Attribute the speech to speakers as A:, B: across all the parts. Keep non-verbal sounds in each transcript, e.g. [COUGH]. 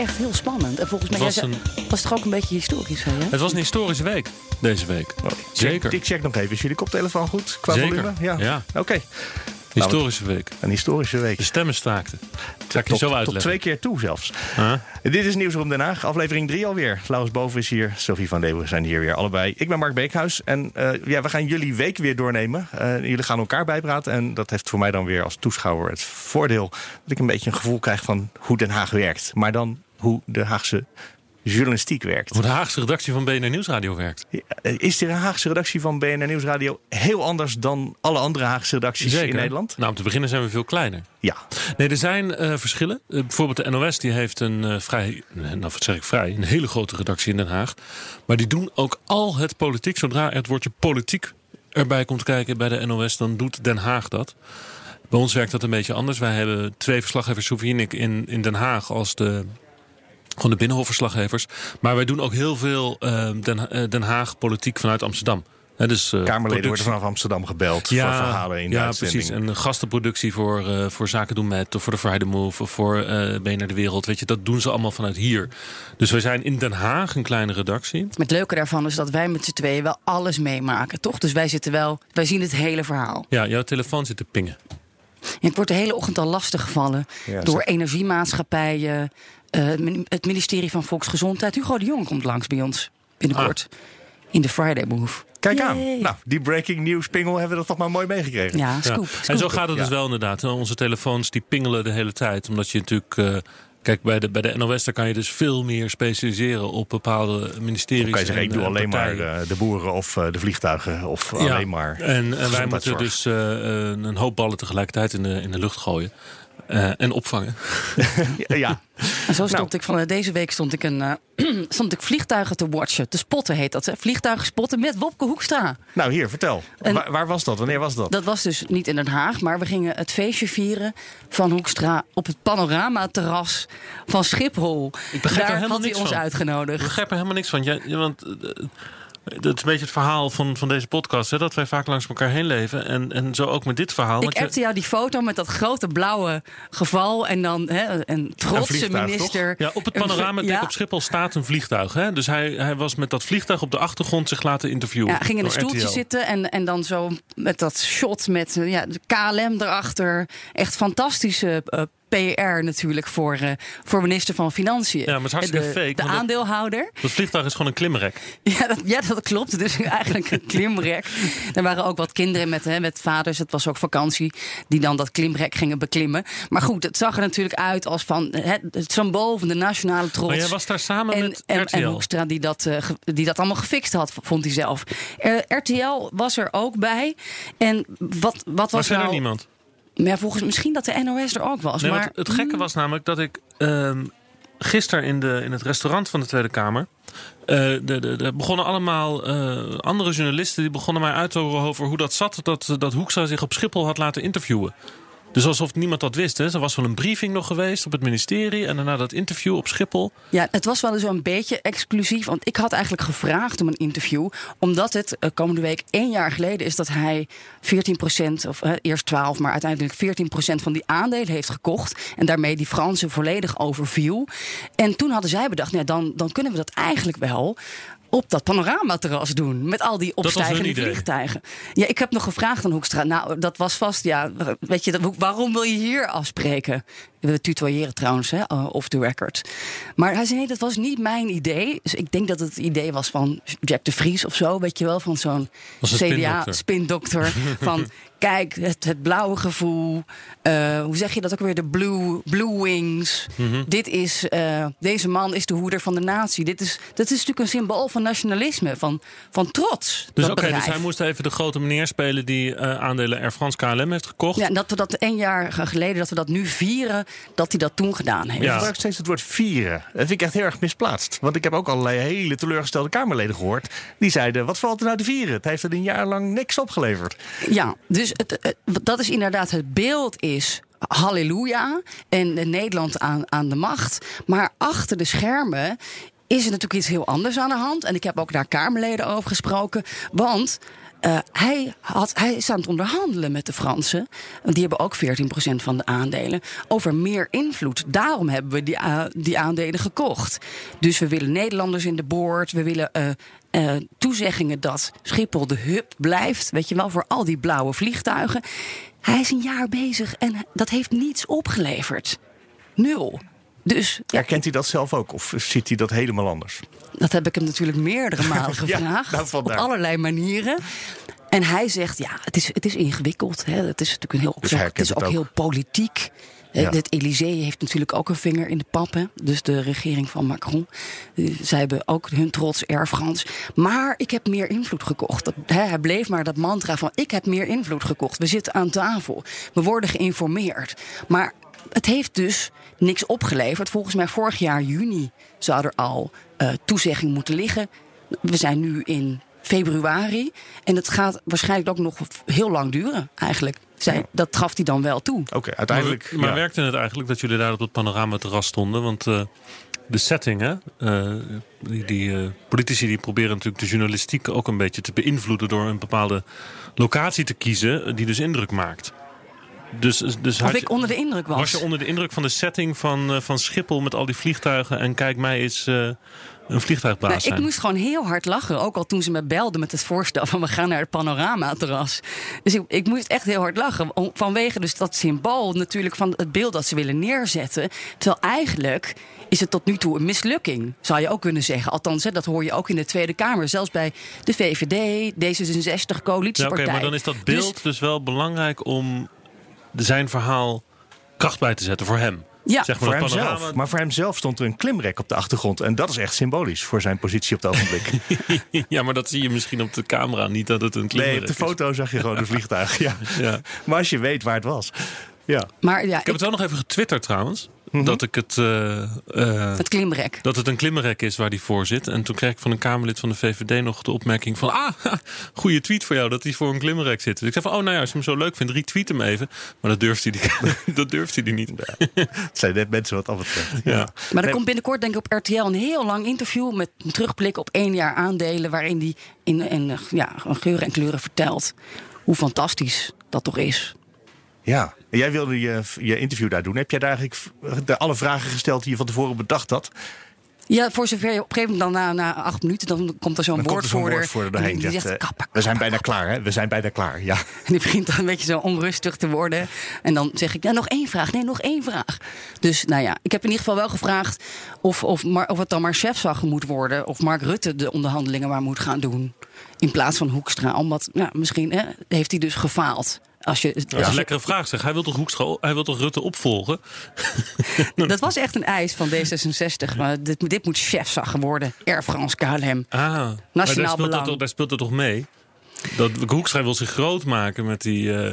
A: Echt heel spannend. En volgens mij
B: Het
A: jij
B: was
A: was het toch ook een beetje historisch, hè?
B: Het was een historische week, deze week. Zeker.
C: Ik check nog even. Is jullie koptelefoon goed qua
B: Zeker.
C: volume? Ja.
B: Ja.
C: Oké.
B: Historische week.
C: Een historische week.
B: De stemmen staakten. Ga ik je
C: tot,
B: zo
C: tot
B: uitleggen.
C: twee keer toe zelfs.
B: Huh?
C: Dit is Nieuwsroom Den Haag, aflevering 3 alweer. Laurens Boven is hier, Sophie van Leeuwen zijn hier weer allebei. Ik ben Mark Beekhuis en eh, ja, we gaan jullie week weer doornemen. Eh, jullie gaan elkaar bijpraten en dat heeft voor mij dan weer als toeschouwer het voordeel... dat ik een beetje een gevoel krijg van hoe Den Haag werkt. Maar dan hoe de Haagse journalistiek werkt.
B: Hoe de Haagse redactie van BNR Nieuwsradio werkt.
C: Is de Haagse redactie van BNR Nieuwsradio heel anders dan alle andere Haagse redacties in Nederland?
B: Nou, om te beginnen zijn we veel kleiner.
C: Ja.
B: Nee, er zijn eh, verschillen. Eh, bijvoorbeeld de NOS die heeft een eh, vrij, nou wat zeg ik vrij, een hele grote redactie in Den Haag. Maar die doen ook al het politiek. Zodra het woordje politiek erbij komt kijken bij de NOS, dan doet Den Haag dat. Bij ons werkt dat een beetje anders. Wij hebben twee verslaggevers, Sofie en ik, in, in Den Haag als de gewoon de binnenhofverslaggevers. Maar wij doen ook heel veel eh, Den, eh, Den Haag politiek vanuit Amsterdam. Hè, dus, eh,
C: Kamerleden
B: productie-
C: worden vanaf Amsterdam gebeld voor verhalen in de
B: ja,
C: uitzending.
B: precies. En een gastenproductie voor, eh, voor Zaken doen met, of voor de Friday Move, of voor eh BNR de Wereld. Weet je, dat doen ze allemaal vanuit hier. Dus wij zijn in Den Haag een kleine redactie.
A: Het leuke daarvan is dat wij met z'n tweeën wel alles meemaken, toch? Dus wij zitten wel, wij zien het hele verhaal.
B: Ja, jouw telefoon zit te pingen.
A: En ik word de hele ochtend al lastig gevallen
C: Ja,
A: door
C: zeg.
A: energiemaatschappijen, het ministerie van Volksgezondheid. Hugo de Jonge komt langs bij ons binnenkort in de Friday Move.
C: Kijk aan. Nou, die breaking news pingel hebben we dat toch maar mooi meegekregen.
A: Ja,
B: Ja.
A: scoop.
B: En zo gaat het dus wel inderdaad. Onze telefoons die pingelen de hele tijd. Omdat je natuurlijk... eh, Kijk, bij de, bij de NOS daar kan je dus veel meer specialiseren op bepaalde ministeries.
C: Dan kan je zeggen, ik doe
B: eh,
C: alleen maar
B: partijen.
C: de, de boeren of eh, de vliegtuigen. Of
B: Ja.
C: alleen maar
B: En, en wij moeten dus eh, eh, een hoop ballen tegelijkertijd in de, in de lucht gooien. Eh, en opvangen. [LAUGHS]
C: Ja.
A: En zo stond
C: Nou.
A: ik van eh, deze week stond ik, een, eh, [CLEARS THROAT] stond ik vliegtuigen te watchen. Te spotten heet dat. Hè? Vliegtuigen spotten met Wopke Hoekstra.
C: Nou, hier, vertel.
A: En-
C: waar, waar was dat? Wanneer was dat?
A: Dat was dus niet in Den Haag, maar we gingen het feestje vieren van Hoekstra op het panoramaterras van Schiphol.
B: Ik begrijp er
A: Daar
B: helemaal
A: had hij
B: niks
A: ons
B: van. Ik
A: uitgenodigd.
B: begrijp er helemaal niks van. Jij, want dat is een beetje het verhaal van, van deze podcast. Hè, dat wij vaak langs elkaar heen leven. En, en zo ook met dit verhaal.
A: Ik
B: je-
A: appte jou die foto met dat grote blauwe geval en dan hè, een trotse minister.
B: Ja, op het
A: Een
B: panoramadek
A: ja.
B: op Schiphol staat een vliegtuig. Hè? Dus hij, hij was met dat vliegtuig op de achtergrond zich laten interviewen.
A: Ja, ging in een stoeltje
B: RTL.
A: zitten en, en dan zo met dat shot met ja, de KLM erachter. Echt fantastische eh, PR natuurlijk voor, eh, voor minister van Financiën.
B: Ja, maar het is hartstikke
A: de,
B: fake,
A: De aandeelhouder.
B: Dat vliegtuig is gewoon een klimrek. [LAUGHS]
A: Ja dat, ja, dat klopt. Dus eigenlijk een [LAUGHS] klimrek. Er waren ook wat kinderen met, hè, met vaders. Het was ook vakantie. Die dan dat klimrek gingen beklimmen. Maar goed, het zag er natuurlijk uit als van hè, het symbool van de nationale trots.
B: Maar jij was daar samen
A: en,
B: met
A: en,
B: RTL.
A: en Hoekstra die dat, eh, die dat allemaal gefixt had, vond hij zelf. Eh, RTL was er ook bij. En wat, wat
B: was verder
A: nou...
B: niemand.
A: Ja, volgens misschien dat de NOS er ook was.
B: Nee,
A: maar
B: het gekke was namelijk dat ik ehm gisteren in, de, in het restaurant van de Tweede Kamer. de, de, de begonnen allemaal eh, andere journalisten die begonnen mij uit te horen over hoe dat zat. Dat, dat Hoekstra zich op Schiphol had laten interviewen. Dus alsof niemand dat wist. Hè. Er was wel een briefing nog geweest op het ministerie. En daarna dat interview op Schiphol.
A: Ja, het was wel zo'n beetje exclusief. Want ik had eigenlijk gevraagd om een interview. Omdat het eh, komende week één jaar geleden is dat hij 14%, of eerst 12, maar uiteindelijk 14% van die aandelen heeft gekocht. En daarmee die Fransen volledig overviel. En toen hadden zij bedacht, nou, dan, dan kunnen we dat eigenlijk wel op dat panoramaterras doen. Met al die opstijgende vliegtuigen. Ja, ik heb nog gevraagd aan Hoekstra. Nou, dat was vast, ja, weet je, dat- waarom wil je hier afspreken? We tutoyeren trouwens, hè, uh, off the record. Maar hij zei, nee, dat was niet mijn idee. Dus ik denk dat het idee was van Jack de Vries of zo, weet je wel, van zo'n. CDA-spindokter. van, [LAUGHS] kijk, het, het blauwe gevoel. eh, hoe zeg je dat ook weer? De blue, blue wings.
B: Mhm.
A: Dit is, eh, deze man is de hoeder van de natie. Dit is, dat is natuurlijk een symbool van nationalisme, van, van trots.
B: Dus
A: dat
B: oké, dus hij moest even de grote meneer spelen die eh, aandelen Air France KLM heeft gekocht.
A: Ja, en dat we dat één jaar geleden, dat we dat nu vieren, dat hij dat toen gedaan heeft.
B: Ja.
C: gebruikt steeds het woord vieren. Dat vind ik echt heel erg misplaatst. Want ik heb ook allerlei hele teleurgestelde Kamerleden gehoord. Die zeiden, wat valt er nou te vieren? Het heeft er een jaar lang niks opgeleverd.
A: Ja, dus het, het- dat is inderdaad het beeld is halleluja en eh, Nederland aan, aan de macht. Maar achter de schermen is er natuurlijk iets heel anders aan de hand. En ik heb ook daar Kamerleden over gesproken. Want eh, hij, had, hij is aan het onderhandelen met de Fransen. Die hebben ook 14% van de aandelen. Over meer invloed. Daarom hebben we die, die aandelen gekocht. Dus we willen Nederlanders in de boord. We willen eh, eh, toezeggingen dat Schiphol de hub blijft. Weet je wel, voor al die blauwe vliegtuigen. Hij is een jaar bezig en dat heeft niets opgeleverd. Nul. Dus ja,
C: Herkent hij dat zelf ook? Of ziet hij dat helemaal anders?
A: dat heb ik hem natuurlijk meerdere [LAUGHS] malen gevraagd.
C: nou,
A: op allerlei manieren. En hij zegt, ja, het is, het is ingewikkeld. Hè. Het is natuurlijk een heel,
C: Dus
A: het is ook. heel politiek. Het Elysée heeft natuurlijk ook een vinger in de pap. Hè. Dus de regering van Macron. Eh, Zij hebben ook hun trots France. Maar ik heb meer invloed gekocht. Hè, hij bleef maar dat mantra van ik heb meer invloed gekocht. We zitten aan tafel. We worden geïnformeerd. Maar het heeft dus niks opgeleverd. Volgens mij vorig jaar juni zou er al eh, toezegging moeten liggen. We zijn nu in februari. En het gaat waarschijnlijk ook nog heel lang duren, eigenlijk. Zij, dat gaf hij dan wel toe.
C: Oké, uiteindelijk...
B: Maar, maar
C: ja.
B: werkte het eigenlijk dat jullie daar op het panoramaterras stonden? Want eh, de setting, hè? eh, die, die eh, politici die proberen natuurlijk de journalistiek ook een beetje te beïnvloeden door een bepaalde locatie te kiezen, die dus indruk maakt. Dus, dus
A: Of ik onder de indruk was.
B: was je onder de indruk van de setting van, van Schiphol met al die vliegtuigen en kijk mij eens eh, een vliegtuigbaas
A: Nou, ik moest gewoon heel hard lachen. Ook al toen ze me belden met het voorstel van we gaan naar het panoramaterras. Dus ik, ik moest echt heel hard lachen. Vanwege dus dat symbool natuurlijk van het beeld dat ze willen neerzetten. Terwijl eigenlijk is het tot nu toe een mislukking. Zou je ook kunnen zeggen. Althans, hè, dat hoor je ook in de Tweede Kamer. Zelfs bij de VVD, D66,
B: Ja, oké,
A: coalitiepartij.
B: maar dan is dat beeld dus, wel belangrijk om zijn verhaal kracht bij te zetten voor hem.
A: Ja,
B: zeg maar
C: Voor hemzelf. Maar voor hemzelf stond er een klimrek op de achtergrond. En dat is echt symbolisch voor zijn positie op het ogenblik. [LAUGHS]
B: Ja, maar dat zie je misschien op de camera niet dat het een
C: nee,
B: klimmerk
C: op de
B: is.
C: foto zag je gewoon een [LAUGHS] vliegtuig. Ja.
B: Ja.
C: Maar als je weet waar het was. Ja.
A: Maar ja,
B: Ik heb het wel nog even getwitterd trouwens. Dat ik het. eh, eh,
A: het klimrek.
B: dat het een klimmerrek is waar die voor zit. En toen kreeg ik van een Kamerlid van de VVD nog de opmerking van... Ah, [LAUGHS] goede tweet voor jou dat hij voor een klimmerrek zit. Dus ik zei van, oh nou ja, als je hem zo leuk vindt, retweet hem even. Maar dat durft hij, die, [LAUGHS] dat durft hij die niet.
C: Het zijn net mensen wat dat betreft.
B: Ja.
A: Maar er komt binnenkort denk ik op RTL een heel lang interview met een terugblik op één jaar aandelen, waarin hij in, in ja, geuren en kleuren vertelt hoe fantastisch dat toch is.
C: Ja. En jij wilde je, je interview daar doen. Heb jij daar eigenlijk de, alle vragen gesteld die je van tevoren bedacht had?
A: Ja, voor zover je op een gegeven moment dan na, na acht minuten, dan komt er zo'n
C: er
A: woordvoerder.
C: woordvoerder
A: die
C: die
A: zegt,
C: zegt, eh,
A: kappa,
C: we zijn
A: kappa,
C: bijna klaar, hè? We zijn bijna klaar, ja. [LAUGHS]
A: En die begint dan een beetje zo onrustig te worden. En dan zeg ik, ja, nog één vraag. Nee, nog één vraag. Dus nou ja, ik heb in ieder geval wel gevraagd of, of, maar, of het dan maar chefzagger moet worden. Of Mark Rutte de onderhandelingen maar moet gaan doen. In plaats van Hoekstra. Omdat, nou, misschien hè, heeft hij dus gefaald. Als je,
B: Dat is
A: als
B: een lekkere vraag zeg. Hij wil toch Hoekstra, hij wil toch Rutte opvolgen? [LAUGHS]
A: dat was echt een eis van D66. Maar dit, dit moet chefzagger worden. Air France KLM.
B: Ah, maar daar
A: Nationaal
B: speelt, dat, toch- daar speelt het toch mee? Dat Hoekstra wil zich groot maken met die... eh,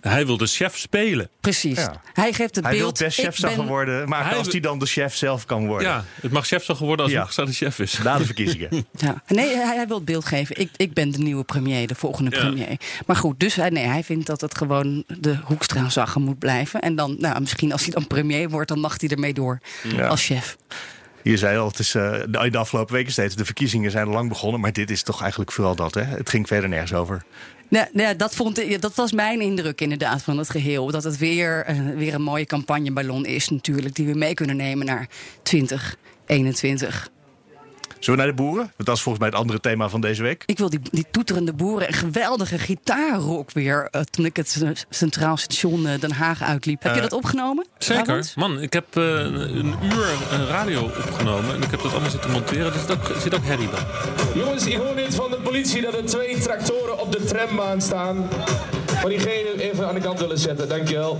B: hij wil de chef spelen.
A: Precies.
C: Ja.
A: Hij geeft het
C: Hij wil
A: beeld.
C: best chefzagger
A: ben-
C: worden. Maar
B: Hij
C: als hij dan de chef zelf kan worden.
B: Ja, het mag chefzagger worden als
C: Ja.
B: Hoekstra de chef is.
C: Na de verkiezingen. [LAUGHS]
A: Ja. Nee, hij, hij wil het beeld geven. Ik, ik ben de nieuwe premier, de volgende
B: Ja.
A: premier. Maar goed, dus hij, nee, hij vindt dat het gewoon de Hoekstra-zagger moet blijven. En dan, nou, misschien als hij dan premier wordt, dan mag hij ermee door
C: Ja.
A: als chef.
C: Je zei al, het is eh, de, afgelopen weken steeds. De verkiezingen zijn lang begonnen. Maar dit is toch eigenlijk vooral dat. Hè? Het ging verder nergens over.
A: Ja, ja, dat, vond dat was mijn indruk inderdaad van het geheel. Dat het weer, eh, weer een mooie campagneballon is natuurlijk. Die we mee kunnen nemen naar 2021.
C: Zullen we naar de boeren? Want dat is volgens mij het andere thema van deze week.
A: Ik wil die, die toeterende boeren en geweldige gitaarrock weer. eh, toen ik het Centraal Station eh, Den Haag uitliep. Heb je
C: Eh,
A: dat opgenomen?
B: Zeker. Man, ik heb een uur radio opgenomen. En ik heb dat allemaal zitten monteren. Dus er zit ook herrie bij.
D: Jongens, ik hoor net van de politie dat er twee tractoren op de trambaan staan. van diegene even aan de kant willen zetten. Dankjewel.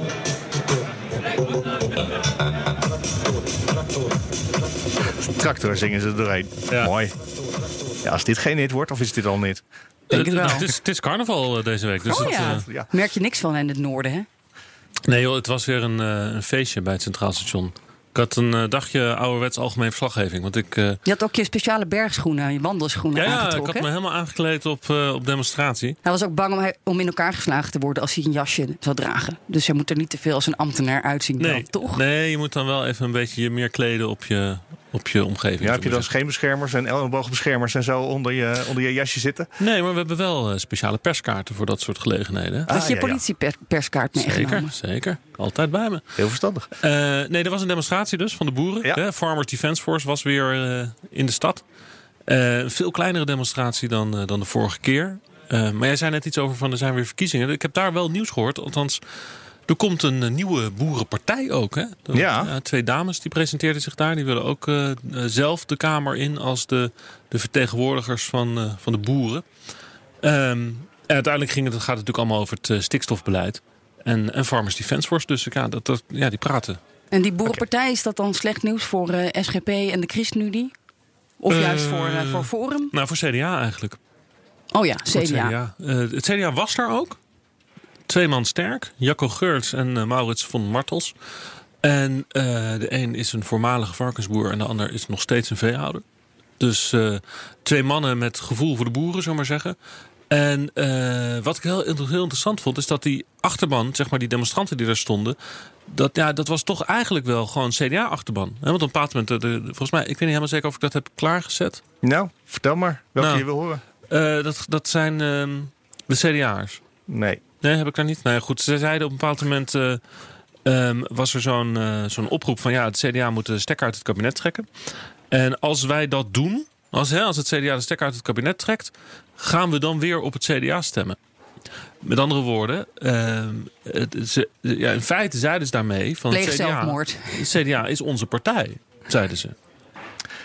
C: Tractor zingen ze er doorheen.
B: Ja.
C: Mooi. Ja, als dit geen hit wordt, of is dit al niet?
A: Denk het wel.
B: het, is, het is carnaval eh, deze week. Dus
A: Oh
B: het,
A: ja.
B: eh,
C: Ja.
A: Merk je niks van in het noorden, hè?
B: nee joh, het was weer een, eh, een feestje bij het Centraal Station. Ik had een eh, dagje ouderwets algemeen verslaggeving. Want ik, eh,
A: Je had ook je speciale bergschoenen, je wandelschoenen
B: ja, ja, ik
A: aangetrokken.
B: had me helemaal aangekleed op, eh, op demonstratie.
A: Hij was ook bang om, om in elkaar geslagen te worden als hij een jasje zou dragen. Dus hij moet er niet te veel als een ambtenaar uitzien,
B: Nee,
A: dan, toch?
B: nee, je moet dan wel even een beetje je meer kleden op je, op je omgeving.
C: Ja, heb je dan scheenbeschermers en elleboogbeschermers en zo onder je, onder je jasje zitten?
B: Nee, maar we hebben wel eh, speciale perskaarten voor dat soort gelegenheden.
A: Had je
C: Ah, ja,
A: politieperskaart
B: Zeker,
A: meegenomen?
B: zeker. Altijd bij me.
C: Heel verstandig.
B: Eh, nee, er was een demonstratie dus van de boeren.
C: Ja.
B: Hè? Farmer Defence Force was weer eh, in de stad. Eh, een veel kleinere demonstratie dan, dan de vorige keer. Eh, maar jij zei net iets over van er zijn weer verkiezingen. Ik heb daar wel nieuws gehoord. Althans, er komt een eh, nieuwe boerenpartij ook. Hè? Er-
C: Ja.
B: twee dames die presenteerden zich daar. Die willen ook eh, eh, zelf de Kamer in als de, de vertegenwoordigers van, eh, van de boeren. Ehm, en uiteindelijk ging het, gaat het natuurlijk allemaal over het eh, stikstofbeleid. En, en Farmers Defence Force. Dus ja, dat, dat, ja, die praten.
A: En die boerenpartij, is dat dan slecht nieuws voor eh, SGP en de ChristenUnie? Of
B: Eh,
A: juist voor, eh, voor Forum?
B: Nou, voor CDA eigenlijk.
A: Oh ja,
B: Voor het
A: CDA.
B: Eh, het CDA was daar ook. Twee man sterk. Jacco Geurts en eh, Maurits van Martels. En eh, de een is een voormalige varkensboer en de ander is nog steeds een veehouder. Dus eh, twee mannen met gevoel voor de boeren, zullen we maar zeggen. En wat ik heel, heel interessant vond, is dat die achterban, zeg maar die demonstranten die daar stonden, dat, ja, dat was toch eigenlijk wel gewoon CDA-achterban. Want op een bepaald moment, de- de- volgens mij, ik weet niet helemaal zeker of ik dat heb klaargezet.
C: Nou, vertel maar welke
B: Nou.
C: je wil horen.
B: Dat, dat zijn ehm, de CDA'ers.
C: Nee.
B: Nee, heb ik daar niet. Nee, goed. Ze zeiden op een bepaald moment. eh, ehm, was er zo'n eh, zo'n oproep van ja, het CDA moet de stekker uit het kabinet trekken. En als wij dat doen, als, hè, als het CDA de stekker uit het kabinet trekt, gaan we dan weer op het CDA stemmen. Met andere woorden, ehm, het, ze, ja, in feite zeiden ze daarmee van
A: Pleeg
B: het CDA,
A: zelfmoord.
B: het CDA is onze partij, zeiden ze.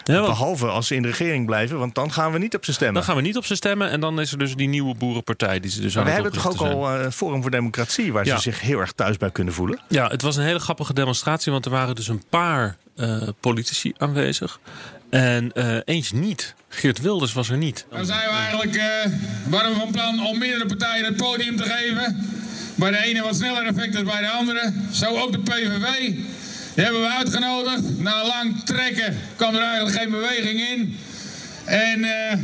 B: Ja, want
C: Behalve als ze in de regering blijven, want dan gaan we niet op ze stemmen.
B: dan gaan we niet op ze stemmen en dan is er dus die nieuwe boerenpartij die ze dus
C: Maar
B: aan
C: we
B: het
C: hebben toch ook al eh, Forum voor Democratie, waar
B: Ja.
C: ze zich heel erg thuis bij kunnen voelen.
B: Ja, het was een hele grappige demonstratie, want er waren dus een paar eh, politici aanwezig. En eh, eentje niet. Geert Wilders was er niet.
E: Dan zijn we eigenlijk eh waren we van plan om meerdere partijen het podium te geven. Bij de ene wat sneller effect dan bij de andere. Zo ook de PVV. Die hebben we uitgenodigd. Na lang trekken kwam er eigenlijk geen beweging in. En eh,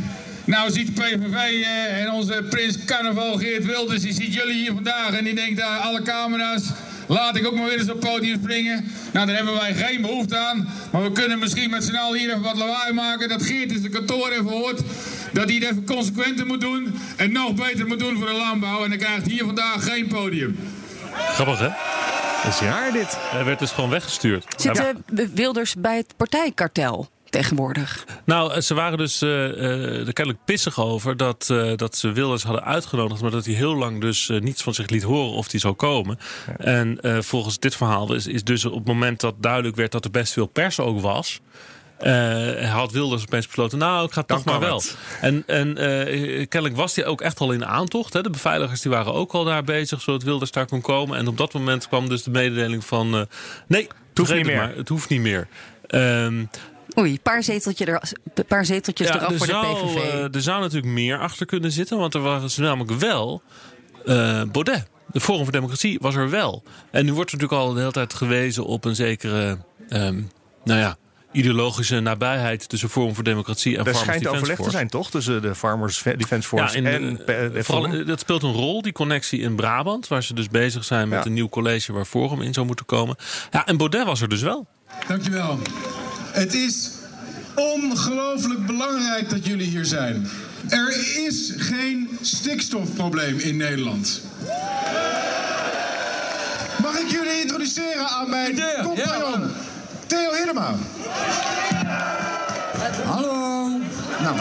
E: nou ziet de PVV eh, en onze prins carnaval Geert Wilders, die ziet jullie hier vandaag en die denkt daar alle camera's. Laat ik ook maar weer eens op het podium springen. Nou, daar hebben wij geen behoefte aan. Maar we kunnen misschien met z'n allen hier even wat lawaai maken. Dat Geert in zijn kantoor even hoort. Dat hij het even consequenter moet doen. En nog beter moet doen voor de landbouw. En dan krijgt hier vandaag geen podium.
B: Grappig, hè?
C: Dat is raar dit.
B: Hij werd dus gewoon weggestuurd.
A: Zit eh, Wilders bij het partijkartel tegenwoordig?
B: Nou, eh, ze waren dus eh, eh, er kennelijk pissig over dat, eh, dat ze Wilders hadden uitgenodigd. Maar dat hij heel lang dus eh, niets van zich liet horen of hij zou komen. En eh, volgens dit verhaal is, is dus op het moment dat duidelijk werd dat er best veel pers ook was. Eh, had Wilders opeens besloten, nou, ik ga toch maar wel.
C: het.
B: En, en eh, kennelijk was hij ook echt al in aantocht. Hè. De beveiligers die waren ook al daar bezig, zodat Wilders daar kon komen. En op dat moment kwam dus de mededeling van... eh, nee, het
C: hoeft niet meer.
B: Maar, het hoeft niet meer. Ehm,
A: Oei, een paar, zeteltje er, een paar zeteltjes eraf
B: er
A: voor
B: zou,
A: de PVV.
B: er zou natuurlijk meer achter kunnen zitten. Want er was namelijk wel eh, Baudet. De Forum voor Democratie was er wel. En nu wordt er natuurlijk al de hele tijd gewezen op een zekere... ehm, nou ja, ideologische nabijheid tussen Forum voor Democratie en
C: Er
B: Farmers
C: schijnt
B: Defence
C: overleg te
B: Force.
C: zijn, toch? Tussen de Farmers Defence Force
B: in,
C: en
B: eh,
C: eh, de
B: vooral, eh, dat speelt een rol, die connectie in Brabant. Waar ze dus bezig zijn met
C: Ja.
B: een nieuw college waar Forum in zou moeten komen. Ja, en Baudet was er dus wel.
F: Dankjewel. Het is ongelooflijk belangrijk dat jullie hier zijn. Er is geen stikstofprobleem in Nederland. Mag ik jullie introduceren aan mijn compagnon, Theo Hiddema.
G: Hallo. Nou. [LAUGHS]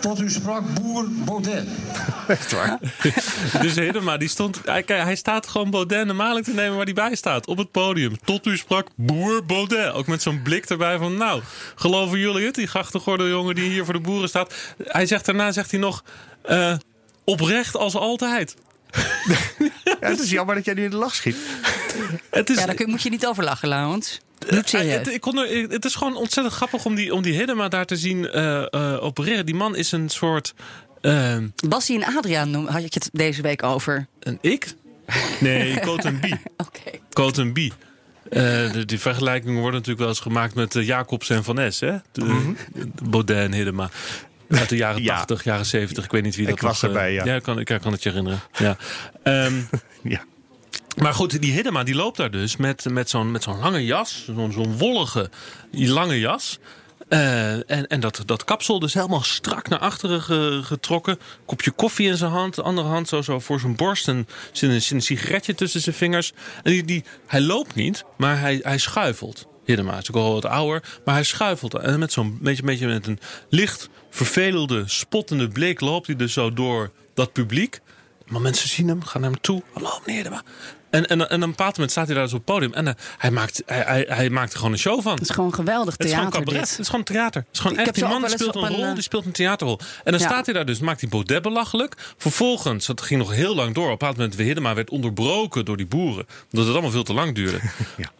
G: Tot u sprak boer Baudet. [LAUGHS]
C: Echt waar. [LAUGHS]
B: Dus Hiddema, die stond, hij, kijk, hij staat gewoon Baudet normaal te nemen waar hij bij staat. Op het podium. Tot u sprak boer Baudet. Ook met zo'n blik erbij van, nou, geloven jullie het? Die grachtengorde jongen die hier voor de boeren staat. Hij zegt daarna, zegt hij nog, eh, oprecht als altijd.
C: Ja, het is jammer dat jij nu in de lach schiet.
B: Het is,
A: Ja, daar kun- moet je niet over lachen, Laurens. Het
B: Eh,
A: serieus.
B: het, ik kon er- het is gewoon ontzettend grappig om die, om die Hiddema daar te zien eh, eh, opereren. Die man is een soort... eh,
A: Bassie en Adriaan noem- had je het deze week over.
B: een ik? Nee, [LAUGHS] Cote Bie.
A: Oké.
B: Cote Bie. Eh, de, die vergelijkingen worden natuurlijk wel eens gemaakt met eh, Jacobs en Van Ness, hè? De, Baudet en Hiddema. Uit de [LAUGHS] jaren
C: Ja.
B: 80, jaren 70. Ik weet niet wie dat
C: Ik was
B: nog, eh,
C: erbij, ja.
B: Ja, ik kan, ik kan het je herinneren. Ja. Ehm, [LAUGHS]
C: Ja.
B: Maar goed, die Hiddema die loopt daar dus met, met zo'n met zo'n lange jas. Zo'n zo'n wollige, lange jas. Eh, en en dat, dat kapsel dus helemaal strak naar achteren ge- getrokken. Kopje koffie in zijn hand. De andere hand zo, zo voor zijn borst. En zit een, een sigaretje tussen zijn vingers. En die, die, hij loopt niet, maar hij, hij schuifelt. Hiddema is ook al wat ouder, maar hij schuifelt. En met zo'n beetje, beetje met een licht vervelende, spottende blik loopt hij dus zo door dat publiek. Maar mensen zien hem, gaan naar hem toe. Hallo meneer Hiddema. En, en, en op een bepaald moment staat hij daar zo op het podium. En eh, hij, maakt, hij, hij, hij maakt er gewoon een show van.
A: Het is gewoon geweldig
B: Het is gewoon
A: theater
B: cabaret.
A: dit.
B: Het is gewoon theater. Het is gewoon
A: Ik
B: echt, die man die speelt
A: een
B: rol,
A: eh,
B: die speelt een theaterrol. En dan
A: Ja.
B: staat hij daar dus, maakt hij Baudet belachelijk. Vervolgens, dat ging nog heel lang door. Op een bepaald moment, Hiddema werd onderbroken door die boeren. Omdat het allemaal veel te lang duurde. [LAUGHS]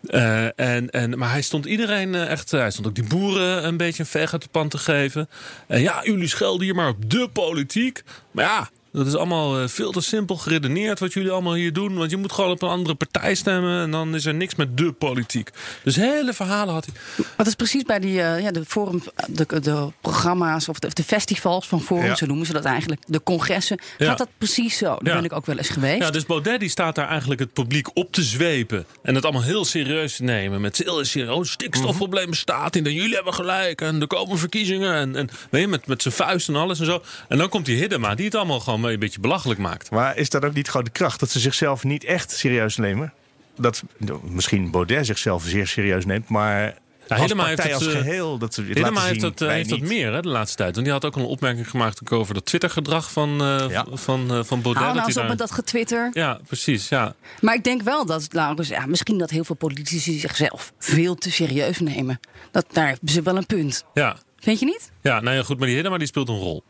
B: Eh, en, en, maar hij stond iedereen echt, hij stond ook die boeren een beetje een veeg uit de pan te geven. En ja, jullie schelden hier maar op de politiek. Maar ja, dat is allemaal eh, veel te simpel geredeneerd wat jullie allemaal hier doen. Want je moet gewoon op een andere partij stemmen. En dan is er niks met de politiek. Dus hele verhalen had hij.
A: Het is precies bij die, eh, ja, de, forum, de, de programma's of de, festivals van Forum,
C: Ja.
A: zo noemen ze dat eigenlijk. De congressen.
B: Ja.
A: Gaat dat precies zo? Daar
B: Ja.
A: ben ik ook wel eens geweest.
B: Ja, dus Baudet die staat daar eigenlijk het publiek op te zwepen. En het allemaal heel serieus te nemen. Met heel serieus, oh, stikstofprobleem bestaat niet. En jullie hebben gelijk. En er komen verkiezingen. En, en weet je, met, met zijn vuist en alles en zo. En dan komt die Hiddema die het allemaal gewoon een beetje belachelijk maakt.
C: Maar is dat ook niet gewoon de kracht? Dat ze zichzelf niet echt serieus nemen? Dat nou, misschien Baudet zichzelf zeer serieus neemt, maar als
B: Hiddema
C: partij
B: heeft
C: als
B: het, eh,
C: geheel... Dat ze het
B: heeft dat, eh, heeft dat
C: niet.
B: meer hè, de laatste tijd. Want die had ook een opmerking gemaakt over dat Twitter-gedrag van, eh,
C: Ja.
B: van, eh, van Baudet.
A: Hou nou eens op
B: daar-
A: met dat getwitter.
B: Ja, precies. Ja.
A: Maar ik denk wel dat, Laurens, ja, misschien dat heel veel politici zichzelf veel te serieus nemen. Dat, daar hebben ze wel een punt.
B: Ja.
A: Vind je niet?
B: Ja, nou ja, goed, maar die Hiddema die speelt een rol.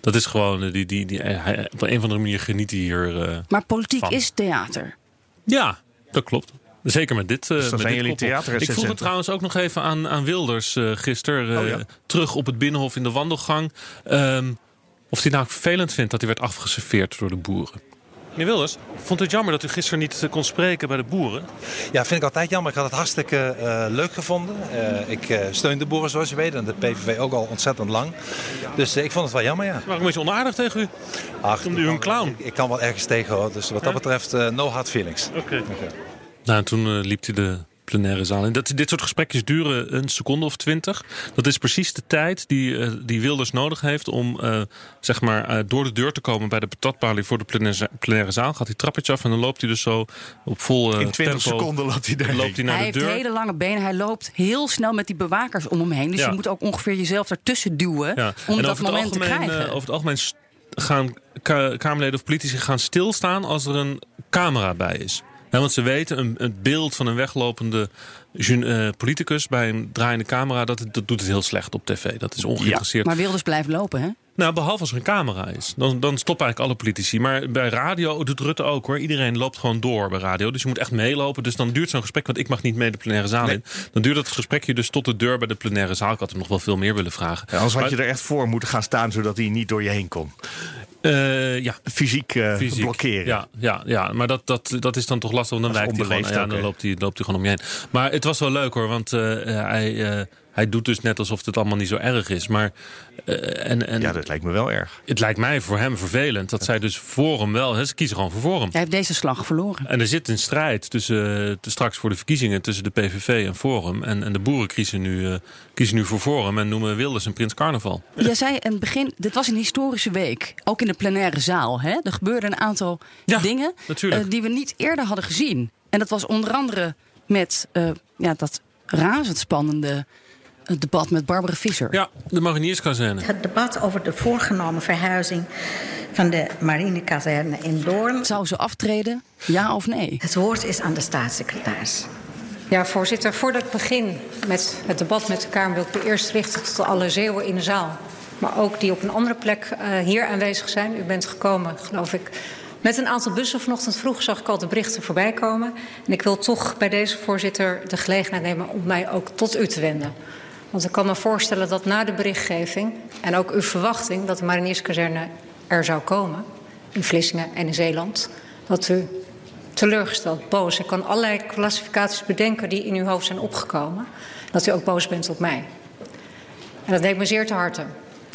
B: Dat is gewoon, eh, die, die, die, hij, op een of andere manier geniet hij hier. eh,
A: Maar politiek
B: Van.
A: is theater.
B: Ja, dat klopt. Zeker met dit. eh
C: Dus dan
B: met
C: zijn
B: dit. Ik vroeg het trouwens ook nog even aan, aan Wilders eh gisteren. eh,
C: Oh ja?
B: Terug op het binnenhof in de wandelgang. Ehm, of hij nou vervelend vindt dat hij werd afgeserveerd door de boeren. Meneer Wilders, vond het jammer dat u gisteren niet eh, kon spreken bij de boeren?
H: Ja, vind ik altijd jammer. Ik had het hartstikke eh, leuk gevonden. Eh, ik eh, steun de boeren zoals je weet en de PVV ook al ontzettend lang. Dus eh, ik vond het wel jammer, ja.
B: Maar een beetje onaardig tegen u.
H: Ach,
B: Noemde u
H: kan-
B: een clown?
H: Ik, ik kan wel ergens tegen hoor. Dus wat dat betreft, eh, no hard feelings.
B: Oké. Nou, en toen liep hij de plenaire zaal in. Dat, dit soort gesprekjes duren een seconde of twintig. Dat is precies de tijd die, eh, die Wilders nodig heeft om eh, zeg maar, eh, door de deur te komen bij de patatbalie voor de plenaire, plenaire zaal. Gaat hij trappetje af en dan loopt hij dus zo op vol
C: In 20
B: tempo.
C: seconden loopt hij daar.
B: Loopt hij naar
A: hij
B: de
A: heeft
B: deur.
A: hele lange benen. Hij loopt heel snel met die bewakers om hem heen. Dus
B: Ja.
A: je moet ook ongeveer jezelf ertussen duwen
B: Ja.
A: om
B: en
A: dat moment te krijgen.
B: over het algemeen gaan ka- Kamerleden of politici gaan stilstaan als er een camera bij is. Ja, want ze weten, een, een beeld van een weglopende eh, politicus bij een draaiende camera, dat, dat doet het heel slecht op tv. Dat is ongeïnteresseerd.
A: Maar Wilders blijft lopen, hè?
B: Nou, behalve als er een camera is. Dan, dan stoppen eigenlijk alle politici. Maar bij radio doet Rutte ook hoor. Iedereen loopt gewoon door bij radio. Dus je moet echt meelopen. Dus dan duurt zo'n gesprek, want ik mag niet mee de plenaire zaal in. Dan duurt dat gesprekje dus tot de deur bij de plenaire zaal. Ik had hem nog wel veel meer willen vragen.
C: Ja, anders had
B: Maar-
C: je er echt voor moeten gaan staan, zodat hij niet door je heen kon.
B: Eh, ja,
C: Fysiek, eh,
B: fysiek.
C: blokkeren.
B: Ja, ja, ja, maar dat, dat, dat is dan toch lastig, want dan wijkt hij gewoon. Ja, dan loopt hij, loopt hij gewoon om je heen. Maar het was wel leuk hoor, want eh, hij, hij doet dus net alsof het allemaal niet zo erg is. Maar eh, en, en
C: Ja, dat lijkt me wel erg.
B: het lijkt mij voor hem vervelend dat zij dus Forum wel, hè, ze kiezen gewoon voor Forum.
A: Hij heeft deze slag verloren.
B: En er zit een strijd tussen, eh, te- straks voor de verkiezingen tussen de PVV en Forum. En, en de boeren kiezen nu, eh, kiezen nu voor Forum en noemen Wilders een prins carnaval.
A: Jij zei in het begin, dit was een historische week. Ook in de plenaire zaal. Hè? Er gebeurden een aantal
B: Ja,
A: dingen die we niet eerder hadden gezien. En dat was onder andere met eh, ja, dat razendspannende eh, debat met Barbara Visser.
B: Ja, de marinierskazerne.
I: Het debat over de voorgenomen verhuizing van de marinekazerne in Doorn.
A: Zou ze aftreden? Ja of nee?
I: Het woord is aan de staatssecretaris.
J: Ja, voorzitter, voordat ik begin met het debat met de Kamer... wil ik me eerst richten tot alle Zeeuwen in de zaal. maar ook die op een andere plek uh, hier aanwezig zijn. U bent gekomen, geloof ik, met een aantal bussen. Vanochtend vroeg zag ik al de berichten voorbij komen. En ik wil toch bij deze voorzitter de gelegenheid nemen om mij ook tot u te wenden. Want ik kan me voorstellen dat na de berichtgeving en ook uw verwachting dat de marinierskazerne er zou komen, in Vlissingen en in Zeeland, dat u teleurgesteld, boos. Ik kan allerlei klassificaties bedenken die in uw hoofd zijn opgekomen. Dat u ook boos bent op mij. En dat deed me zeer te harte.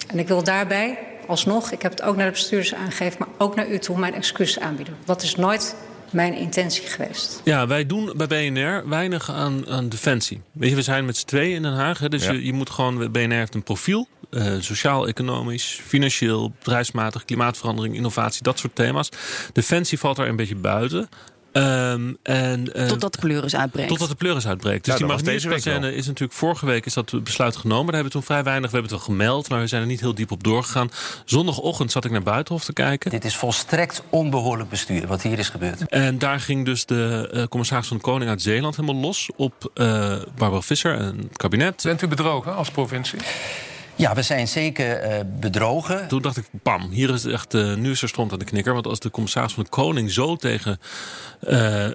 J: En ik wil daarbij alsnog, ik heb het ook naar de bestuurders aangegeven, maar ook naar u toe mijn excuses aanbieden. Dat is nooit mijn intentie geweest.
B: Ja, wij doen bij BNR weinig aan, aan defensie. Weet je, we zijn met z'n tweeën in Den Haag. Hè, dus je, je, moet gewoon, BNR heeft een profiel. Uh, Sociaal-economisch, financieel, bedrijfsmatig, klimaatverandering, innovatie, dat soort thema's. Defensie valt daar een beetje buiten. Um, en,
A: uh, totdat de pleuris uitbreekt.
B: Totdat de pleuris uitbreekt. Dus
C: nou,
B: die magnetieskazerne is natuurlijk vorige week is dat besluit genomen. Daar hebben we toen vrij weinig. We hebben het wel gemeld, maar we zijn er niet heel diep op doorgegaan. Zondagochtend zat ik naar Buitenhof te kijken.
K: Dit is volstrekt onbehoorlijk bestuur wat hier is gebeurd.
B: En daar ging dus de uh, commissaris van de Koning uit Zeeland helemaal los op uh, Barbara Visser en het kabinet.
L: Bent u bedrogen als provincie?
K: Ja, we zijn zeker uh, bedrogen.
B: Toen dacht ik, bam, hier is echt, uh, nu is er stond aan de knikker. Want als de commissaris van de Koning zo tegen uh,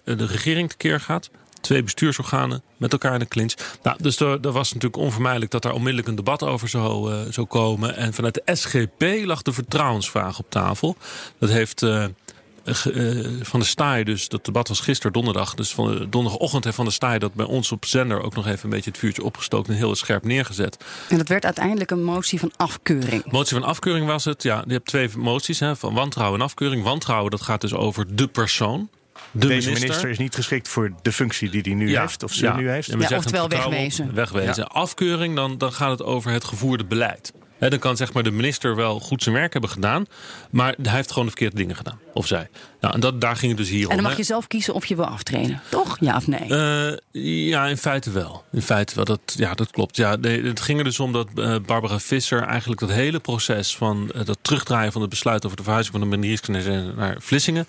B: de regering tekeer gaat... twee bestuursorganen met elkaar in de clinch. Nou, dus er, was natuurlijk onvermijdelijk dat daar onmiddellijk een debat over zou komen. En vanuit de SGP lag de vertrouwensvraag op tafel. Dat heeft... van de Staaij, dus dat debat was gisteren donderdag. Dus van de donderdagochtend heeft Van de Staaij dat bij ons op zender ook nog even een beetje het vuurtje opgestoken en heel scherp neergezet.
A: En dat werd uiteindelijk een motie van afkeuring.
B: Motie van afkeuring was het. Ja, je hebt twee moties hè, van wantrouwen en afkeuring. Wantrouwen dat gaat dus over de persoon. De
C: Deze
B: minister.
C: minister is niet geschikt voor de functie die hij nu
B: Ja,
C: heeft, of ze
B: ja.
C: nu heeft.
B: En we
A: Ja,
B: zeggen
A: oftewel wegwezen.
B: Wegwezen. Afkeuring, dan, dan gaat het over het gevoerde beleid. Dan kan zeg maar de minister wel goed zijn werk hebben gedaan, maar hij heeft gewoon de verkeerde dingen gedaan. Of zij. Nou, en dat, daar ging het dus hier
A: En
B: om.
A: dan mag je zelf kiezen of je wil aftreden. Toch? Ja of nee?
B: Eh, ja, in feite wel. In feite wel. Dat, ja, dat klopt. Ja, nee, het ging er dus om dat eh, Barbara Visser eigenlijk dat hele proces van eh, dat terugdraaien van het besluit over de verhuizing van de maniersknezen naar Vlissingen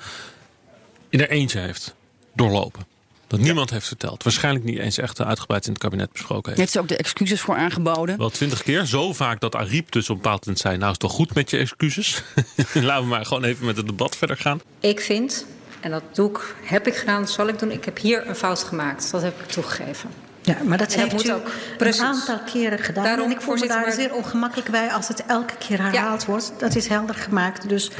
B: in er eentje heeft doorlopen. Dat niemand heeft verteld. Waarschijnlijk niet eens echt uitgebreid in het kabinet besproken heeft.
A: Heeft ze ook de excuses voor aangeboden?
B: Wel twintig keer. Zo vaak dat Ariep dus op een bepaald moment zei... nou is het toch goed met je excuses? [LAUGHS] Laten we maar gewoon even met het debat verder gaan.
J: Ik vind, en dat doe ik, heb ik gedaan, dat zal ik doen. Ik heb hier een fout gemaakt. Dat heb ik toegegeven.
I: Ja, maar dat
J: dat
I: heeft u
J: ook.
I: een
J: Precies.
I: aantal keren gedaan.
J: Daarom,
I: en ik voel me daar
J: maar-
I: zeer ongemakkelijk bij als het elke keer herhaald wordt. Dat is helder gemaakt. Dus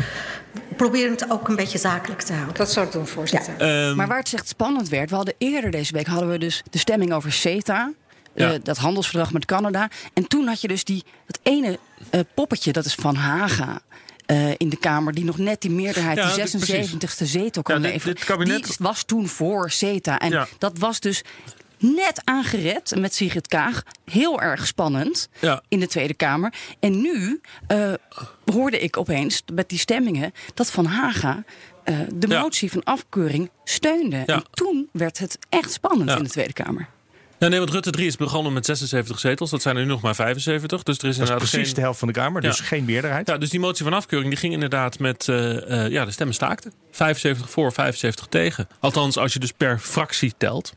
I: probeer het ook een beetje zakelijk te houden.
J: Dat zou ik doen, voorzitter.
B: Ehm,
A: Maar waar het echt spannend werd, we hadden eerder deze week hadden we dus de stemming over CETA.
B: Ja.
A: eh, dat handelsverdrag met Canada. En toen had je dus die, dat ene eh, poppetje, dat is Van Haga. eh, in de Kamer, die nog net die meerderheid,
B: Ja,
A: die
B: dit-
A: 76ste zetel kan
B: Ja, dit-
A: leveren.
B: dit kabinet-
A: Die was toen voor CETA. En
B: Ja.
A: dat was dus net aangered met Sigrid Kaag. Heel erg spannend
B: Ja.
A: in de Tweede Kamer. En nu eh, hoorde ik opeens met die stemmingen dat Van Haga eh, de
B: Ja.
A: motie van afkeuring steunde.
B: Ja.
A: En toen werd het echt spannend
B: Ja.
A: in de Tweede Kamer.
B: Ja, nee, want Rutte 3 is begonnen met 76 zetels. Dat zijn er nu nog maar 75. Dus er is
C: Dat is
B: inderdaad
C: precies
B: geen...
C: de helft van de Kamer, dus
B: Ja.
C: geen meerderheid.
B: Ja, dus die motie van afkeuring die ging inderdaad met... eh, ja, de stemmen staakten. 75 voor, 75 tegen. Althans, als je dus per fractie telt.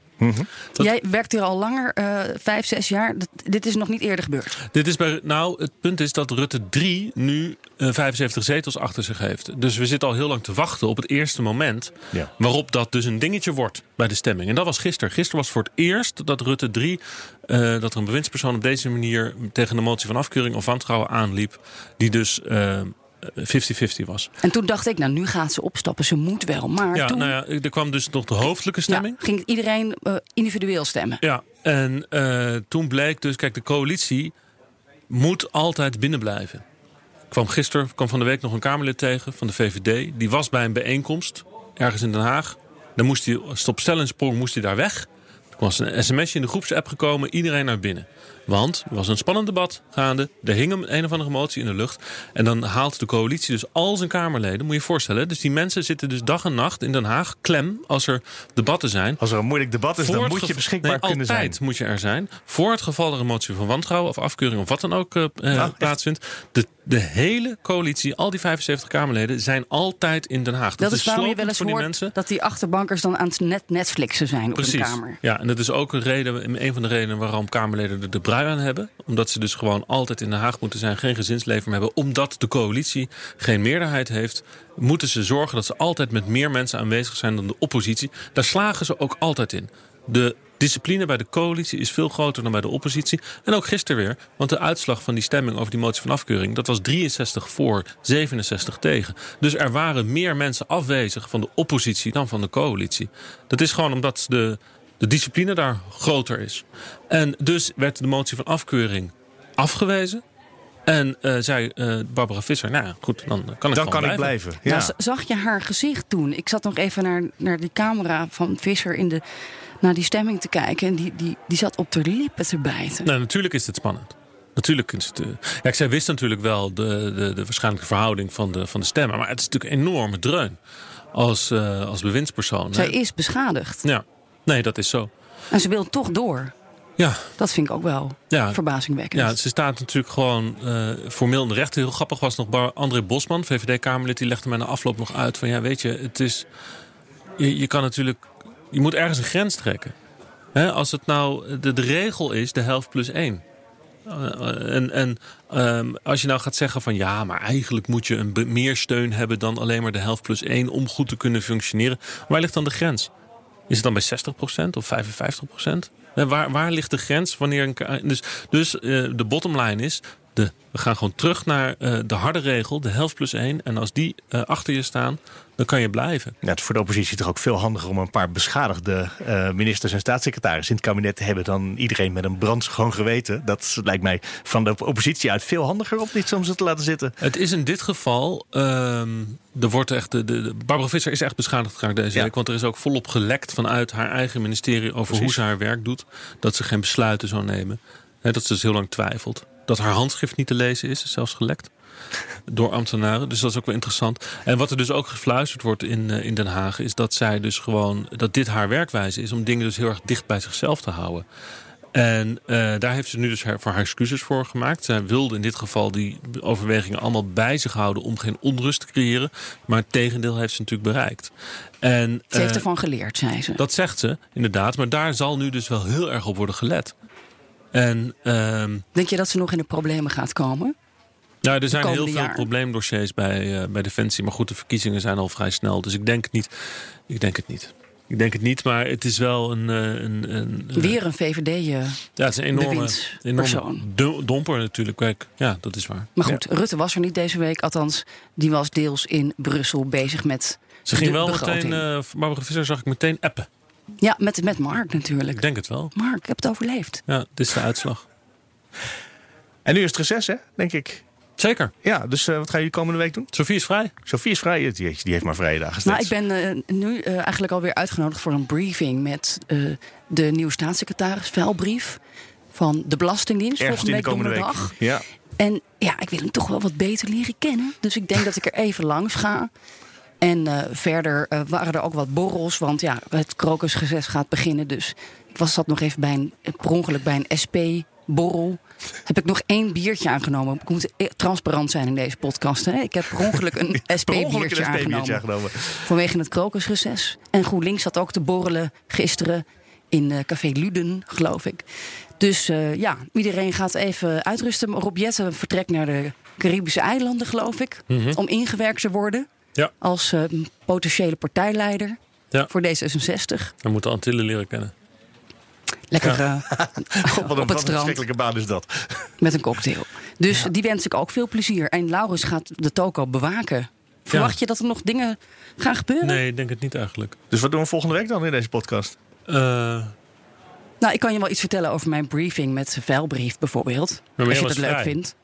B: Dat-
A: Jij werkt hier al langer, eh, vijf, zes jaar. Dat- dit is nog niet eerder gebeurd.
B: Dit is bij, nou, het punt is dat Rutte 3 nu eh, 75 zetels achter zich heeft. Dus we zitten al heel lang te wachten op het eerste moment
C: Ja.
B: waarop dat dus een dingetje wordt bij de stemming. En dat was gisteren. Gisteren was voor het eerst dat Rutte 3, eh, dat er een bewindspersoon op deze manier tegen de motie van afkeuring of wantrouwen aanliep, die dus eh, 50-50 was.
A: En toen dacht ik, nou nu gaat ze opstappen. Ze moet wel. Maar
B: Ja,
A: toen
B: nou ja, er kwam dus nog de hoofdelijke
A: ja,
B: stemming.
A: ging iedereen eh, individueel stemmen.
B: Ja, en eh, toen bleek dus, kijk, de coalitie moet altijd binnen blijven. Ik kwam gisteren, kwam van de week nog een Kamerlid tegen van de VVD. Die was bij een bijeenkomst ergens in Den Haag. Dan moest hij, stop stel en sprong, moest hij daar weg. Er was een sms'je in de groepsapp gekomen, iedereen naar binnen. Want er was een spannend debat gaande. Er hing een, een of andere motie in de lucht. En dan haalt de coalitie dus al zijn Kamerleden. Moet je je voorstellen. Dus die mensen zitten dus dag en nacht in Den Haag klem als er debatten zijn.
C: Als er een moeilijk debat is, dan moet je beschikbaar
B: nee,
C: kunnen zijn.
B: altijd moet je er zijn. Voor het geval er een motie van wantrouwen of afkeuring of wat dan ook eh, eh,
C: echt?
B: plaatsvindt. De De hele coalitie, al die 75 Kamerleden, zijn altijd in Den Haag.
A: Dat, is waarom je wel eens hoort
B: mensen.
A: dat die achterbankers dan aan het net Netflixen zijn op de Kamer.
B: Ja, en dat is ook een, reden, een van de redenen waarom Kamerleden er de brui aan hebben. Omdat ze dus gewoon altijd in Den Haag moeten zijn, geen gezinsleven meer hebben. Omdat de coalitie geen meerderheid heeft, moeten ze zorgen dat ze altijd met meer mensen aanwezig zijn dan de oppositie. Daar slagen ze ook altijd in. De discipline bij de coalitie is veel groter dan bij de oppositie. En ook gisteren weer, want de uitslag van die stemming over die motie van afkeuring... dat was 63 voor, 67 tegen. Dus er waren meer mensen afwezig van de oppositie dan van de coalitie. Dat is gewoon omdat de, de discipline daar groter is. En dus werd de motie van afkeuring afgewezen. En eh, zei eh, Barbara Visser, nou ja, goed, dan kan ik
C: Dan kan ik blijven. Ja.
A: Nou, zag je haar gezicht toen? Ik zat nog even naar, naar die camera van Visser in de, naar die stemming te kijken. En die, die, die zat op de lippen te bijten.
B: Nou, natuurlijk is het spannend. Natuurlijk is het. eh, ja, zij wist natuurlijk wel de, de, de waarschijnlijke verhouding van de, van de stemmen. Maar het is natuurlijk een enorme dreun als, eh, als bewindspersoon.
A: Zij
B: hè.
A: is beschadigd.
B: Ja, nee, dat is zo.
A: En ze wil toch door.
B: Ja.
A: Dat vind ik ook wel
B: Ja.
A: verbazingwekkend.
B: Ja, ze staat natuurlijk gewoon eh, formeel in de rechten. Heel grappig was nog Bar- André Bosman, VVD-Kamerlid, die legde mij na afloop nog uit van ja, weet je, het is. Je, je kan natuurlijk. Je moet ergens een grens trekken. Als het nou de, regel is, de helft plus één. Eh, en en ehm, als je nou gaat zeggen van ja, maar eigenlijk moet je een meer steun hebben dan alleen maar de helft plus één om goed te kunnen functioneren. Waar ligt dan de grens? Is het dan bij 60% of 55%? Eh, Waar, waar ligt de grens? Wanneer een, dus dus eh, de bottom line is, de, we gaan gewoon terug naar eh, de harde regel, de helft plus één. En als die eh, achter je staan, dan kan je blijven.
C: Ja, het is voor de oppositie toch ook veel handiger om een paar beschadigde eh, ministers en staatssecretarissen in het kabinet te hebben dan iedereen met een brandschoon geweten. Dat lijkt mij van de oppositie uit veel handiger om om ze te laten zitten.
B: Het is in dit geval. ehm, er wordt echt de, de, de- Barbara Visser is echt beschadigd geraakt deze
C: Ja.
B: week. Want er is ook volop gelekt vanuit haar eigen ministerie over hoe ze haar werk doet. Dat ze geen besluiten zou nemen. Hè, dat ze dus heel lang twijfelt. Dat haar handschrift niet te lezen is, is zelfs gelekt. Door ambtenaren. Dus dat is ook wel interessant. En wat er dus ook gefluisterd wordt in, eh, in Den Haag. is dat zij dus gewoon. dat dit haar werkwijze is om dingen dus heel erg dicht bij zichzelf te houden. En eh, daar heeft ze nu dus haar, voor haar excuses voor gemaakt. Zij wilde in dit geval die overwegingen allemaal bij zich houden om geen onrust te creëren. Maar het tegendeel heeft ze natuurlijk bereikt. En,
A: Ze heeft
B: eh,
A: ervan geleerd, zei ze.
B: Dat zegt ze, inderdaad. Maar daar zal nu dus wel heel erg op worden gelet. En ehm,
A: Denk je dat ze nog in de problemen gaat komen?
B: nou, er zijn heel veel
A: jaar.
B: probleemdossiers bij, eh, bij Defensie. Maar goed, de verkiezingen zijn al vrij snel. Dus ik denk het niet. Ik denk het niet. Ik denk het niet, maar het is wel een... eh, een, een eh,
A: Weer een VVD.
B: ja, het is een enorme, enorme do- domper natuurlijk. Kijk, ja, dat is waar.
A: Maar goed, Rutte was er niet deze week. Althans, die was deels in Brussel bezig met.
B: Ze ging wel
A: begroting.
B: meteen, eh Barbara Visser zag ik meteen appen.
A: Ja, met, met Mark natuurlijk.
B: Ik denk het wel.
A: Mark, ik heb het overleefd.
B: Ja, dit is de uitslag.
C: En nu is het reces, hè, denk ik.
B: Zeker.
C: Ja, dus eh, wat gaan jullie komende week doen?
B: Sofie is vrij.
C: Sofie is vrij. Die, die heeft maar vrije dagen
A: Nou, ik ben eh, nu eh, eigenlijk alweer uitgenodigd voor een briefing met eh, de nieuwe staatssecretaris, vuilbrief van de Belastingdienst.
C: Ergens
A: volgende
C: de
A: week
C: komende
A: donderdag.
C: week. Ja.
A: En ja, ik wil hem toch wel wat beter leren kennen. Dus ik denk dat ik er even langs ga. En eh, verder eh, waren er ook wat borrels. Want ja, het krokusgezet gaat beginnen. Dus ik was zat nog even bij een, per ongeluk bij een SP-borrel. Heb ik nog één biertje aangenomen. Ik moet eh, transparant zijn in deze podcast. Hè? Ik heb per ongeluk een [LAUGHS] SP-biertje aangenomen.
C: aangenomen.
A: Vanwege het krokusreces. En GroenLinks zat ook te borrelen gisteren in eh, Café Luden, geloof ik. Dus ja, iedereen gaat even uitrusten. Rob Jetten vertrekt naar de Caribische eilanden, geloof ik.
B: Mhm.
A: Om ingewerkt te worden
B: Ja.
A: als eh, potentiële partijleider
B: Ja.
A: voor D66.
B: We moeten Antillen leren kennen.
A: Lekker eh, [LAUGHS]
C: God, wat een,
A: op
C: wat
A: het
C: een
A: strand
C: verschrikkelijke baan is dat. [LAUGHS]
A: met een cocktail. Dus die wens ik ook veel plezier. En Laurens gaat de toko bewaken. Verwacht je dat er nog dingen gaan gebeuren?
B: Nee, ik denk het niet eigenlijk.
C: Dus wat doen we volgende week dan in deze podcast?
B: Eh,
A: Nou, ik kan je wel iets vertellen over mijn briefing met vuilbrief bijvoorbeeld. als je dat leuk
B: vrij.
A: vindt.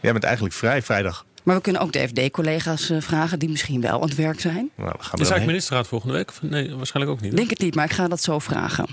C: Jij bent eigenlijk vrij vrijdag.
A: Maar we kunnen ook de FD-collega's eh, vragen die misschien wel aan het werk zijn.
C: Nou, we gaan
B: is eigenlijk ministerraad volgende week? Of Nee, waarschijnlijk ook niet.
A: Ik denk het niet, maar ik ga dat zo vragen.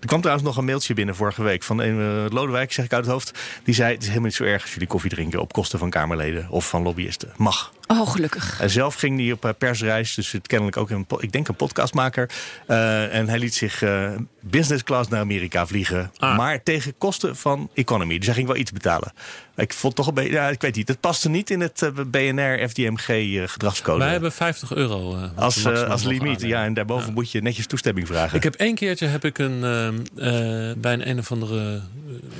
C: Er kwam trouwens nog een mailtje binnen vorige week van een eh, Lodewijk, zeg ik uit het hoofd. Die zei: Het is helemaal niet zo erg als jullie koffie drinken op kosten van Kamerleden of van lobbyisten. Mag.
A: Oh, gelukkig.
C: En zelf ging hij op eh, persreis, dus het kennelijk ook een, ik denk een podcastmaker. Eh, en hij liet zich eh, business class naar Amerika vliegen.
B: Ah.
C: Maar tegen kosten van economy. Dus hij ging wel iets betalen. Ik vond toch een beetje, ja, ik weet niet. Het paste niet in het BNR FDMG gedragscode.
B: Wij hebben 50 euro eh,
C: als, als limiet. Ja, en daarboven moet je netjes toestemming vragen.
B: Ik heb één keertje heb ik een, ehm, eh, bij een, een of andere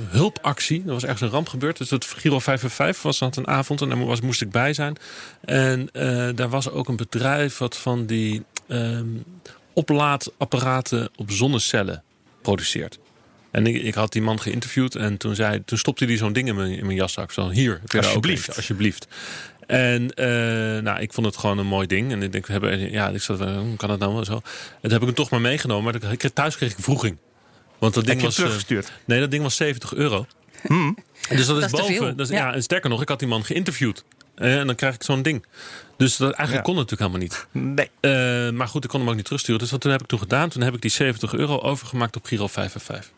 B: hulpactie. Er was ergens een ramp gebeurd. Dus het Giro 555 was dat een avond en daar was, moest ik bij zijn. En eh, daar was ook een bedrijf wat van die ehm, oplaadapparaten op zonnecellen produceert. En ik, ik had die man geïnterviewd en toen, zei, toen stopte hij zo'n ding in mijn, in mijn jaszak. Zo, hier, ook
C: Alsjeblieft.
B: alsjeblieft. En eh, nou, ik vond het gewoon een mooi ding. En ik denk, we hebben, ja, ik zat, eh, hoe kan het nou wel zo? En toen heb ik hem toch maar meegenomen. Maar thuis kreeg ik vroeging. Want dat ding
C: je
B: was.
C: teruggestuurd?
B: nee, dat ding was 70 euro.
C: Hmm.
B: Dus dat is,
A: Dat
B: boven.
A: veel,
B: Dat is,
A: ja.
B: ja. en sterker nog, ik had die man geïnterviewd. Eh, en dan krijg ik zo'n ding. Dus dat, eigenlijk
C: Ja.
B: kon het natuurlijk helemaal niet.
C: Nee.
B: Eh, maar goed, ik kon hem ook niet terugsturen. Dus wat toen heb ik toen gedaan? Toen heb ik die 70 euro overgemaakt op Giro 555.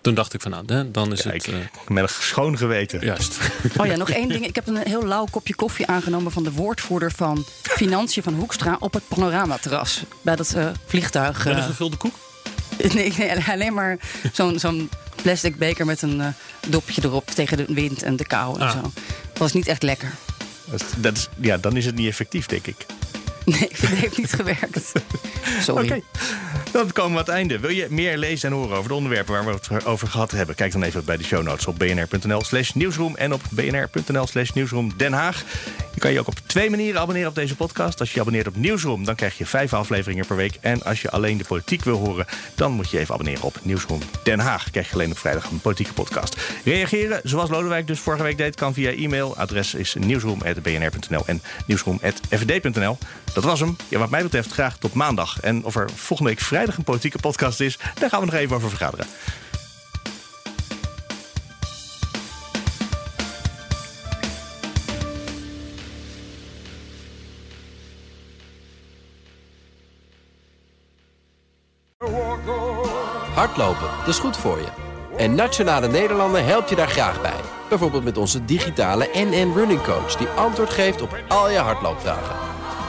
B: Toen dacht ik van nou, hè, dan is
C: Kijk,
B: het... eh,
C: met een schoon geweten.
B: juist. [LAUGHS]
A: Oh ja, nog één ding. Ik heb een heel lauw kopje koffie aangenomen van de woordvoerder van Financiën van Hoekstra op het panoramaterras. Bij dat eh, vliegtuig.
B: Met een gevulde koek? [LAUGHS]
A: nee, nee, alleen maar zo'n zo'n plastic beker met een dopje erop tegen de wind en de kou en
B: Ah.
A: zo. Dat was niet echt lekker.
C: Dat ja, dan is het niet effectief, denk ik. [LAUGHS]
A: Nee, het heeft niet gewerkt. Sorry.
C: Oké, dan komen we aan het einde. Wil je meer lezen en horen over de onderwerpen waar we het over gehad hebben? Kijk dan even bij de show notes op bnr.nl slash nieuwsroom en op bnr.nl slash nieuwsroom Den Haag. Je kan je ook op twee manieren abonneren op deze podcast. Als je je abonneert op Nieuwsroom, dan krijg je vijf afleveringen per week. En als je alleen de politiek wil horen, dan moet je even abonneren op Nieuwsroom Den Haag. Krijg je alleen op vrijdag een politieke podcast. Reageren, zoals Lodewijk dus vorige week deed, kan via e-mail. Adres is nieuwsroom.bnr.nl en nieuwsroom.fd.nl. Dat was hem. Ja, wat mij betreft graag tot maandag. En of er volgende week vrijdag een politieke podcast is, daar gaan we nog even over vergaderen.
L: Hardlopen, dat is goed voor je. En Nationale Nederlanden helpt je daar graag bij. Bijvoorbeeld met onze digitale NN Running Coach... die antwoord geeft op al je hardloopvragen.